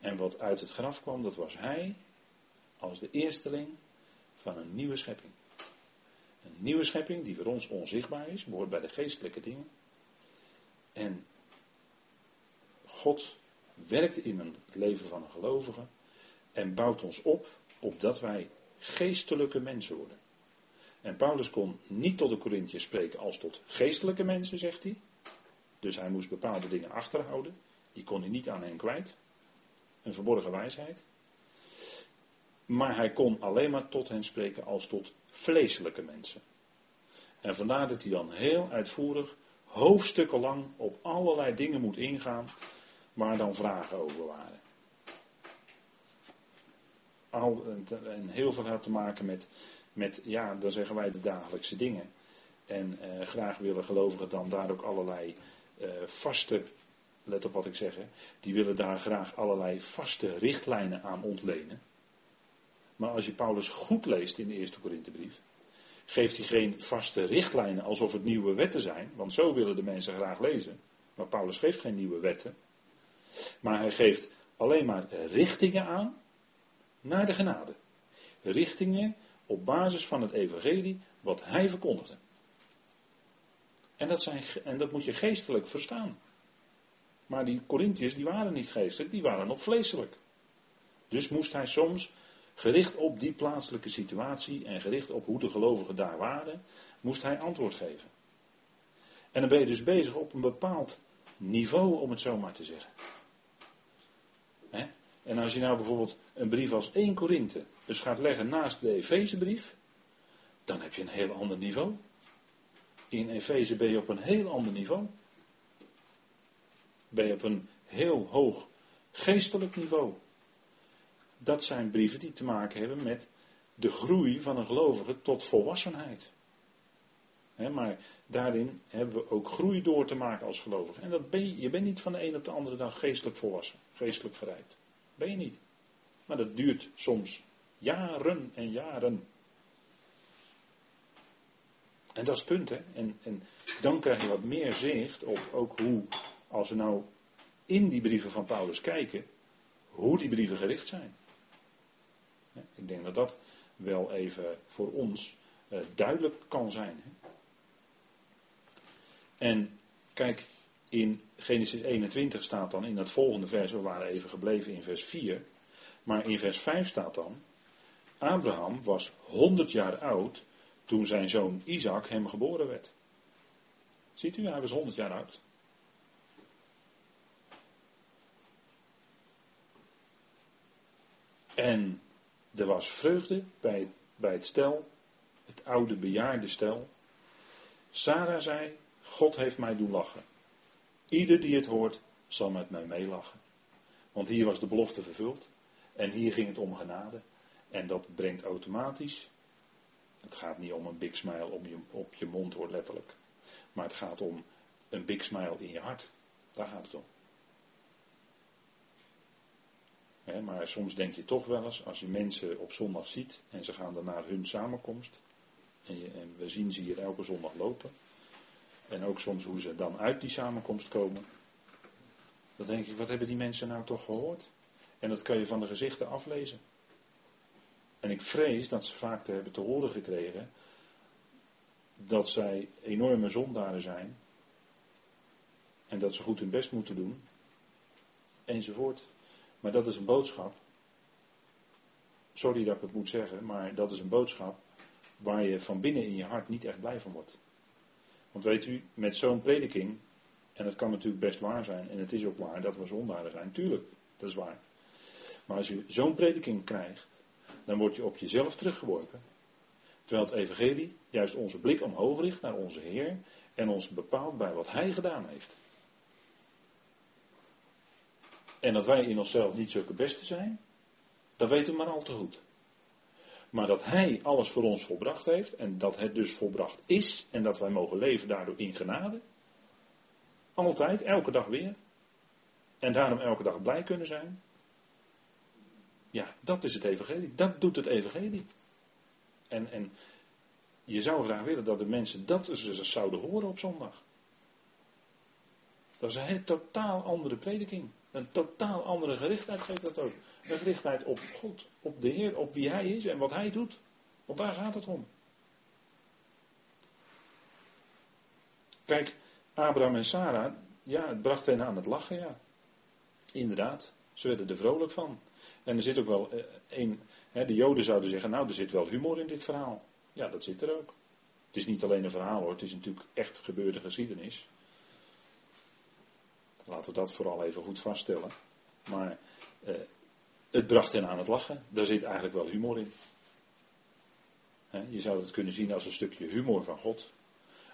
En wat uit het graf kwam, dat was hij als de eersteling van een nieuwe schepping. Een nieuwe schepping die voor ons onzichtbaar is, behoort bij de geestelijke dingen. En God werkt in het leven van een gelovige en bouwt ons op opdat wij geestelijke mensen worden. En Paulus kon niet tot de Corinthiërs spreken als tot geestelijke mensen, zegt hij. Dus hij moest bepaalde dingen achterhouden. Die kon hij niet aan hen kwijt. Een verborgen wijsheid. Maar hij kon alleen maar tot hen spreken als tot vleeselijke mensen. En vandaar dat hij dan heel uitvoerig, hoofdstukken lang op allerlei dingen moet ingaan waar dan vragen over waren. Al, en heel veel had te maken met, met, ja, dan zeggen wij de dagelijkse dingen. En eh, graag willen gelovigen dan daar ook allerlei eh, vaste, let op wat ik zeg, die willen daar graag allerlei vaste richtlijnen aan ontlenen. Maar als je Paulus goed leest in de eerste Korinthebrief, geeft hij geen vaste richtlijnen alsof het nieuwe wetten zijn, want zo willen de mensen graag lezen. Maar Paulus geeft geen nieuwe wetten. Maar hij geeft alleen maar richtingen aan naar de genade. Richtingen op basis van het evangelie wat hij verkondigde. En dat, zijn, en dat moet je geestelijk verstaan. Maar die Corinthiërs die waren niet geestelijk, die waren nog vleeselijk. Dus moest hij soms Gericht op die plaatselijke situatie en gericht op hoe de gelovigen daar waren, moest hij antwoord geven. En dan ben je dus bezig op een bepaald niveau, om het zo maar te zeggen. En als je nou bijvoorbeeld een brief als 1 Korinthe dus gaat leggen naast de Efezebrief, dan heb je een heel ander niveau. In Efeze ben je op een heel ander niveau. Ben je op een heel hoog geestelijk niveau. Dat zijn brieven die te maken hebben met de groei van een gelovige tot volwassenheid. maar daarin hebben we ook groei door te maken als gelovige. En dat ben je, je bent niet van de een op de andere dag geestelijk volwassen, geestelijk gerijpt. Ben je niet. Maar dat duurt soms jaren en jaren. En dat is het punt, hè. En, en dan krijg je wat meer zicht op ook hoe, als we nou in die brieven van Paulus kijken, hoe die brieven gericht zijn. Ik denk dat dat wel even voor ons eh, duidelijk kan zijn. En kijk, in Genesis 21 staat dan in dat volgende vers, we waren even gebleven in vers 4, maar in vers 5 staat dan, Abraham was 100 jaar oud toen zijn zoon Isaac hem geboren werd. Ziet u, hij was 100 jaar oud. En er was vreugde bij, bij het stel, het oude bejaarde stel. Sarah zei, God heeft mij doen lachen. Ieder die het hoort, zal met mij meelachen. Want hier was de belofte vervuld. En hier ging het om genade. En dat brengt automatisch. Het gaat niet om een big smile op je, op je mond hoor, letterlijk. Maar het gaat om een big smile in je hart. Daar gaat het om. Maar soms denk je toch wel eens, als je mensen op zondag ziet en ze gaan dan naar hun samenkomst. En, je, en we zien ze hier elke zondag lopen. En ook soms hoe ze dan uit die samenkomst komen. Dan denk ik, wat hebben die mensen nou toch gehoord? En dat kan je van de gezichten aflezen. En ik vrees dat ze vaak te hebben te horen gekregen dat zij enorme zondaren zijn. En dat ze goed hun best moeten doen. Enzovoort. Maar dat is een boodschap. Sorry dat ik het moet zeggen, maar dat is een boodschap waar je van binnen in je hart niet echt blij van wordt. Want weet u, met zo'n prediking, en dat kan natuurlijk best waar zijn, en het is ook waar dat we zondaren zijn, tuurlijk, dat is waar. Maar als je zo'n prediking krijgt, dan word je op jezelf teruggeworpen. Terwijl het Evangelie juist onze blik omhoog richt naar onze Heer en ons bepaalt bij wat Hij gedaan heeft. En dat wij in onszelf niet zulke beste zijn, dat weten we maar al te goed. Maar dat Hij alles voor ons volbracht heeft en dat het dus volbracht is en dat wij mogen leven daardoor in genade. Altijd, elke dag weer. En daarom elke dag blij kunnen zijn. Ja, dat is het evangelie. Dat doet het evangelie. En, en je zou graag willen dat de mensen dat zouden horen op zondag. Dat is een totaal andere prediking. Een totaal andere gerichtheid geeft dat ook. Een gerichtheid op God, op de Heer, op wie Hij is en wat Hij doet. Want daar gaat het om. Kijk, Abraham en Sarah, ja, het bracht hen aan het lachen, ja. Inderdaad, ze werden er vrolijk van. En er zit ook wel eh, een, hè, de Joden zouden zeggen, nou, er zit wel humor in dit verhaal. Ja, dat zit er ook. Het is niet alleen een verhaal hoor, het is natuurlijk echt gebeurde geschiedenis. Laten we dat vooral even goed vaststellen. Maar eh, het bracht hen aan het lachen. Daar zit eigenlijk wel humor in. je zou het kunnen zien als een stukje humor van God.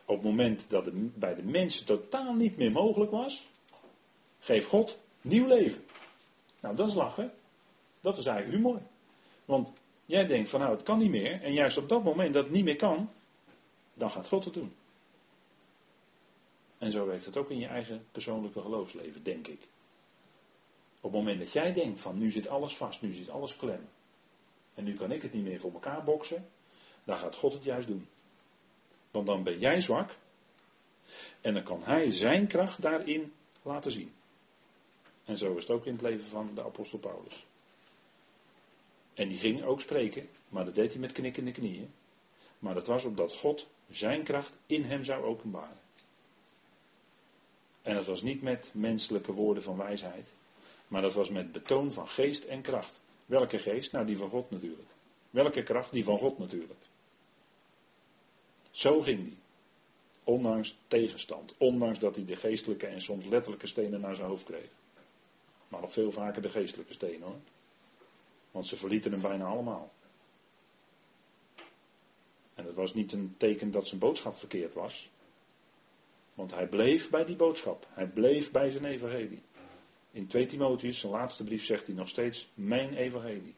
Op het moment dat het bij de mensen totaal niet meer mogelijk was, geeft God nieuw leven. Nou, dat is lachen. Dat is eigenlijk humor. Want jij denkt van nou, het kan niet meer. En juist op dat moment dat het niet meer kan, dan gaat God het doen. En zo werkt het ook in je eigen persoonlijke geloofsleven, denk ik. Op het moment dat jij denkt van nu zit alles vast, nu zit alles klem. En nu kan ik het niet meer voor elkaar boksen. Dan gaat God het juist doen. Want dan ben jij zwak. En dan kan hij zijn kracht daarin laten zien. En zo is het ook in het leven van de apostel Paulus. En die ging ook spreken, maar dat deed hij met knikkende knieën. Maar dat was omdat God zijn kracht in hem zou openbaren. En dat was niet met menselijke woorden van wijsheid, maar dat was met betoon van geest en kracht. Welke geest? Nou, die van God natuurlijk. Welke kracht? Die van God natuurlijk. Zo ging die. Ondanks tegenstand. Ondanks dat hij de geestelijke en soms letterlijke stenen naar zijn hoofd kreeg. Maar nog veel vaker de geestelijke stenen hoor. Want ze verlieten hem bijna allemaal. En het was niet een teken dat zijn boodschap verkeerd was. Want hij bleef bij die boodschap. Hij bleef bij zijn evangelie. In 2 Timotheus, zijn laatste brief, zegt hij nog steeds: Mijn evangelie.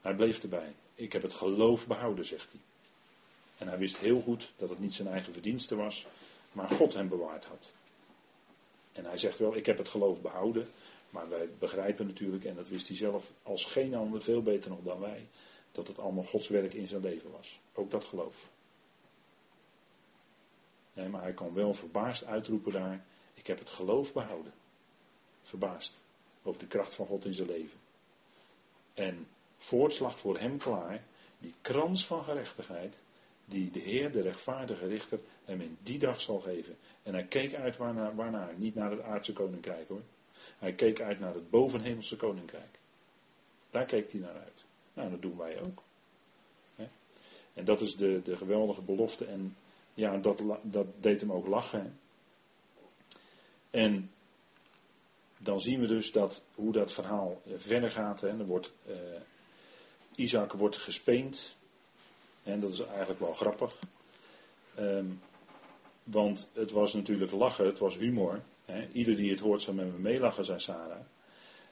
Hij bleef erbij. Ik heb het geloof behouden, zegt hij. En hij wist heel goed dat het niet zijn eigen verdienste was, maar God hem bewaard had. En hij zegt wel: Ik heb het geloof behouden. Maar wij begrijpen natuurlijk, en dat wist hij zelf als geen ander, veel beter nog dan wij, dat het allemaal Gods werk in zijn leven was. Ook dat geloof. Nee, maar hij kan wel verbaasd uitroepen daar: Ik heb het geloof behouden. Verbaasd over de kracht van God in zijn leven. En voortslag voor hem klaar, die krans van gerechtigheid, die de Heer, de rechtvaardige richter, hem in die dag zal geven. En hij keek uit waarnaar, waarnaar, niet naar het aardse koninkrijk hoor. Hij keek uit naar het bovenhemelse koninkrijk. Daar keek hij naar uit. Nou, dat doen wij ook. En dat is de, de geweldige belofte. En ja, dat, dat deed hem ook lachen. En dan zien we dus dat, hoe dat verhaal eh, verder gaat. Hè. Er wordt, uh, Isaac wordt gespeend. En dat is eigenlijk wel grappig. Um, want het was natuurlijk lachen, het was humor. Hè. Ieder die het hoort zou met me meelachen, zei Sarah.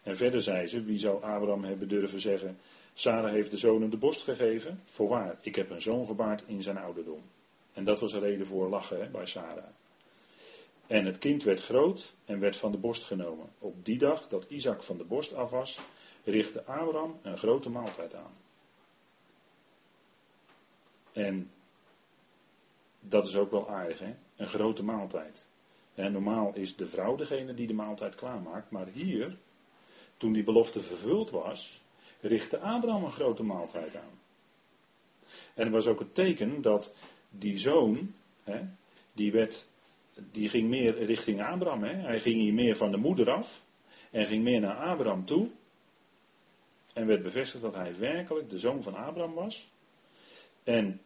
En verder zei ze, wie zou Abraham hebben durven zeggen, Sarah heeft de zonen de borst gegeven? Voorwaar, ik heb een zoon gebaard in zijn ouderdom. En dat was een reden voor lachen hè, bij Sarah. En het kind werd groot en werd van de borst genomen. Op die dag dat Isaac van de borst af was, richtte Abraham een grote maaltijd aan. En dat is ook wel aardig, hè? Een grote maaltijd. Normaal is de vrouw degene die de maaltijd klaarmaakt, maar hier, toen die belofte vervuld was, richtte Abraham een grote maaltijd aan. En er was ook het teken dat die zoon, hè, die, werd, die ging meer richting Abraham. Hè. Hij ging hier meer van de moeder af en ging meer naar Abraham toe. En werd bevestigd dat hij werkelijk de zoon van Abraham was. En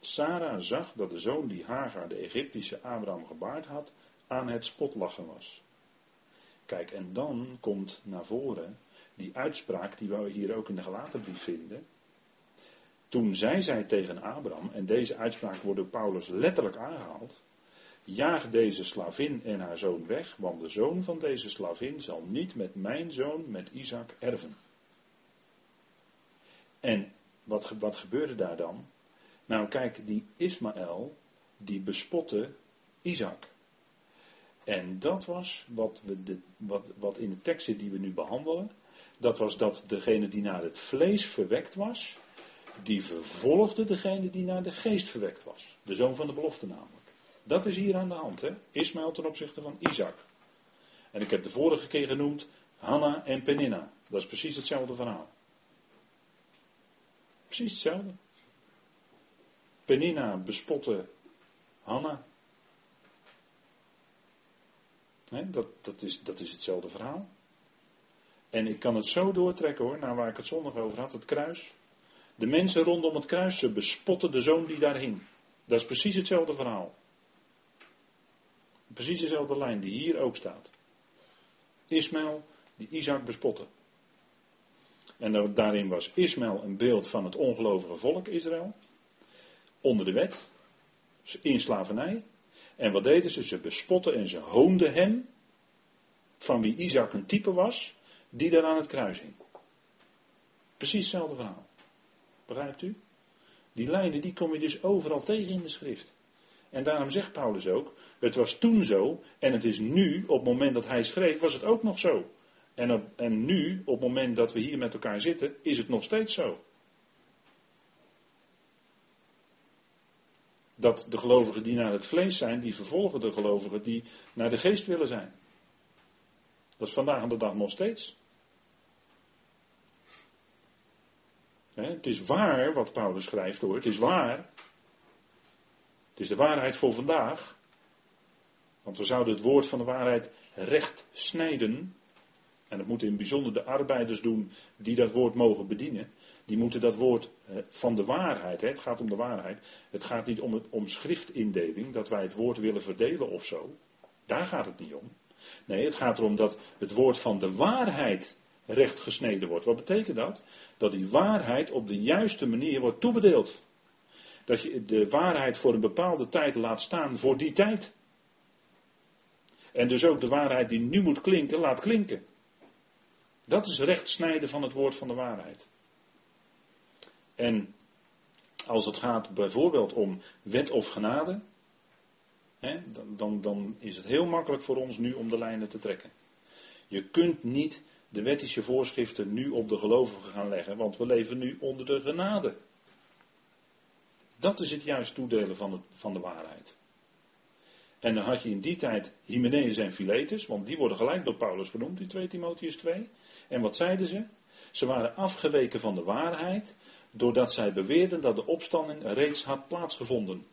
Sarah zag dat de zoon die Hagar, de Egyptische Abraham, gebaard had, aan het spotlachen was. Kijk, en dan komt naar voren die uitspraak die we hier ook in de gelaten brief vinden. Toen zei zij tegen Abraham, en deze uitspraak wordt door Paulus letterlijk aangehaald. Jaag deze slavin en haar zoon weg, want de zoon van deze slavin zal niet met mijn zoon, met Isaac, erven. En wat, wat gebeurde daar dan? Nou kijk, die Ismaël, die bespotte Isaac. En dat was wat, we de, wat, wat in de tekst zit die we nu behandelen. Dat was dat degene die naar het vlees verwekt was, die vervolgde degene die naar de geest verwekt was. De zoon van de belofte namelijk. Dat is hier aan de hand, hè? Ismaël ten opzichte van Isaac. En ik heb de vorige keer genoemd Hanna en Peninna. Dat is precies hetzelfde verhaal. Precies hetzelfde. Peninna bespotte Hanna. dat, dat, is, dat is hetzelfde verhaal. En ik kan het zo doortrekken hoor, naar waar ik het zondag over had, het kruis. De mensen rondom het kruis, ze bespotten de zoon die daar hing. Dat is precies hetzelfde verhaal. Precies dezelfde lijn die hier ook staat. Ismaël die Isaac bespotte. En daarin was Ismaël een beeld van het ongelovige volk Israël. Onder de wet. In slavernij. En wat deden ze? Ze bespotten en ze hoonden hem. Van wie Isaac een type was. Die daar aan het kruis hing. Precies hetzelfde verhaal. Begrijpt u? Die lijnen die kom je dus overal tegen in de schrift. En daarom zegt Paulus ook, het was toen zo en het is nu, op het moment dat hij schreef, was het ook nog zo. En, en nu, op het moment dat we hier met elkaar zitten, is het nog steeds zo. Dat de gelovigen die naar het vlees zijn, die vervolgen de gelovigen die naar de geest willen zijn. Dat is vandaag aan de dag nog steeds. Het is waar wat Paulus schrijft hoor, het is waar. Het is de waarheid voor vandaag. Want we zouden het woord van de waarheid recht snijden. En dat moeten in bijzonder de arbeiders doen die dat woord mogen bedienen. Die moeten dat woord eh, van de waarheid, het gaat om de waarheid. Het gaat niet om, het, om schriftindeling, dat wij het woord willen verdelen of zo. Daar gaat het niet om. Nee, het gaat erom dat het woord van de waarheid recht gesneden wordt. Wat betekent dat? Dat die waarheid op de juiste manier wordt toebedeeld. Dat je de waarheid voor een bepaalde tijd laat staan voor die tijd. En dus ook de waarheid die nu moet klinken, laat klinken. Dat is recht snijden van het woord van de waarheid. En als het gaat bijvoorbeeld om wet of genade, hè, dan, dan, dan is het heel makkelijk voor ons nu om de lijnen te trekken. Je kunt niet de wettische voorschriften nu op de gelovigen gaan leggen, want we leven nu onder de genade. Dat is het juist toedelen van, van de waarheid. En dan had je in die tijd Hymenaeus en Philetus, want die worden gelijk door Paulus genoemd in 2 Timotheus 2. En wat zeiden ze? Ze waren afgeweken van de waarheid, doordat zij beweerden dat de opstanding reeds had plaatsgevonden.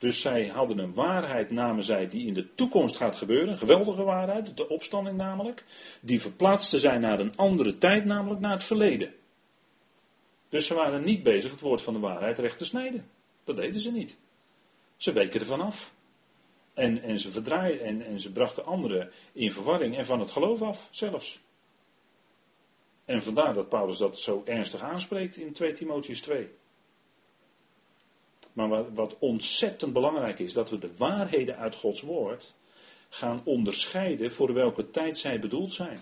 Dus zij hadden een waarheid, namen zij, die in de toekomst gaat gebeuren. Geweldige waarheid, de opstanding namelijk. Die verplaatste zij naar een andere tijd, namelijk naar het verleden. Dus ze waren niet bezig het woord van de waarheid recht te snijden. Dat deden ze niet. Ze weken ervan af. En, en ze verdraaiden en, en ze brachten anderen in verwarring en van het geloof af zelfs. En vandaar dat Paulus dat zo ernstig aanspreekt in 2 Timotheus 2. Maar wat, ontzettend belangrijk is, dat we de waarheden uit Gods woord gaan onderscheiden voor welke tijd zij bedoeld zijn.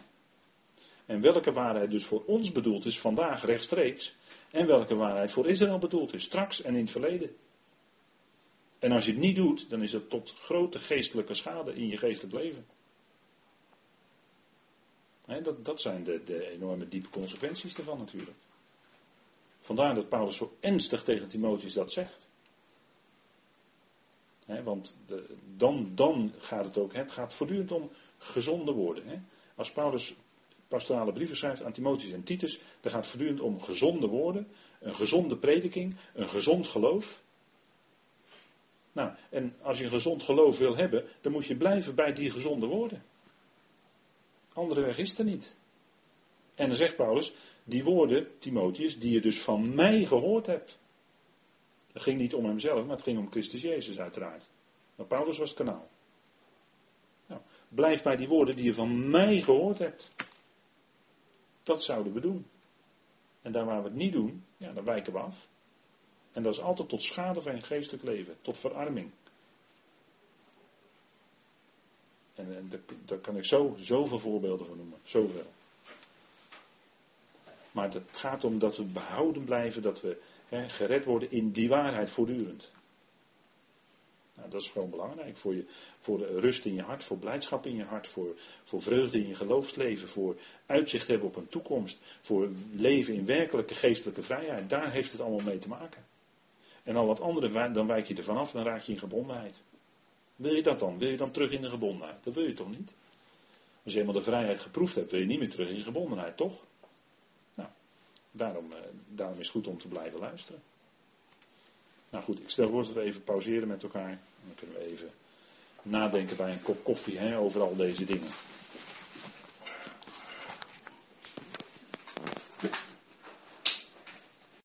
En welke waarheid dus voor ons bedoeld is vandaag rechtstreeks. En welke waarheid voor Israël bedoeld is straks en in het verleden. En als je het niet doet, dan is het tot grote geestelijke schade in je geestelijk leven. dat, dat zijn de, de enorme diepe consequenties ervan natuurlijk. Vandaar dat Paulus zo ernstig tegen Timotheus dat zegt want de, dan, dan gaat het ook, het gaat voortdurend om gezonde woorden. Als Paulus pastorale brieven schrijft aan Timotheus en Titus, dan gaat het voortdurend om gezonde woorden, een gezonde prediking, een gezond geloof. Nou, en als je een gezond geloof wil hebben, dan moet je blijven bij die gezonde woorden. Andere weg is er niet. En dan zegt Paulus, die woorden, Timotheus, die je dus van mij gehoord hebt. Het ging niet om hemzelf, maar het ging om Christus Jezus uiteraard. Maar Paulus was het kanaal. Nou, blijf bij die woorden die je van mij gehoord hebt. Dat zouden we doen. En daar waar we het niet doen, ja, dan wijken we af. En dat is altijd tot schade van je geestelijk leven, tot verarming. En, en daar kan ik zo, zoveel voorbeelden van noemen, zoveel. Maar het gaat om dat we behouden blijven, dat we gered worden in die waarheid voortdurend. Nou, dat is gewoon belangrijk voor, je, voor rust in je hart, voor blijdschap in je hart, voor, voor vreugde in je geloofsleven, voor uitzicht hebben op een toekomst, voor leven in werkelijke geestelijke vrijheid. Daar heeft het allemaal mee te maken. En al wat andere, dan wijk je er vanaf, dan raak je in gebondenheid. Wil je dat dan? Wil je dan terug in de gebondenheid? Dat wil je toch niet? Als je eenmaal de vrijheid geproefd hebt, wil je niet meer terug in gebondenheid, toch? Daarom, eh, daarom is het goed om te blijven luisteren. Nou goed, ik stel voor dat we even pauzeren met elkaar. Dan kunnen we even nadenken bij een kop koffie hè, over al deze dingen.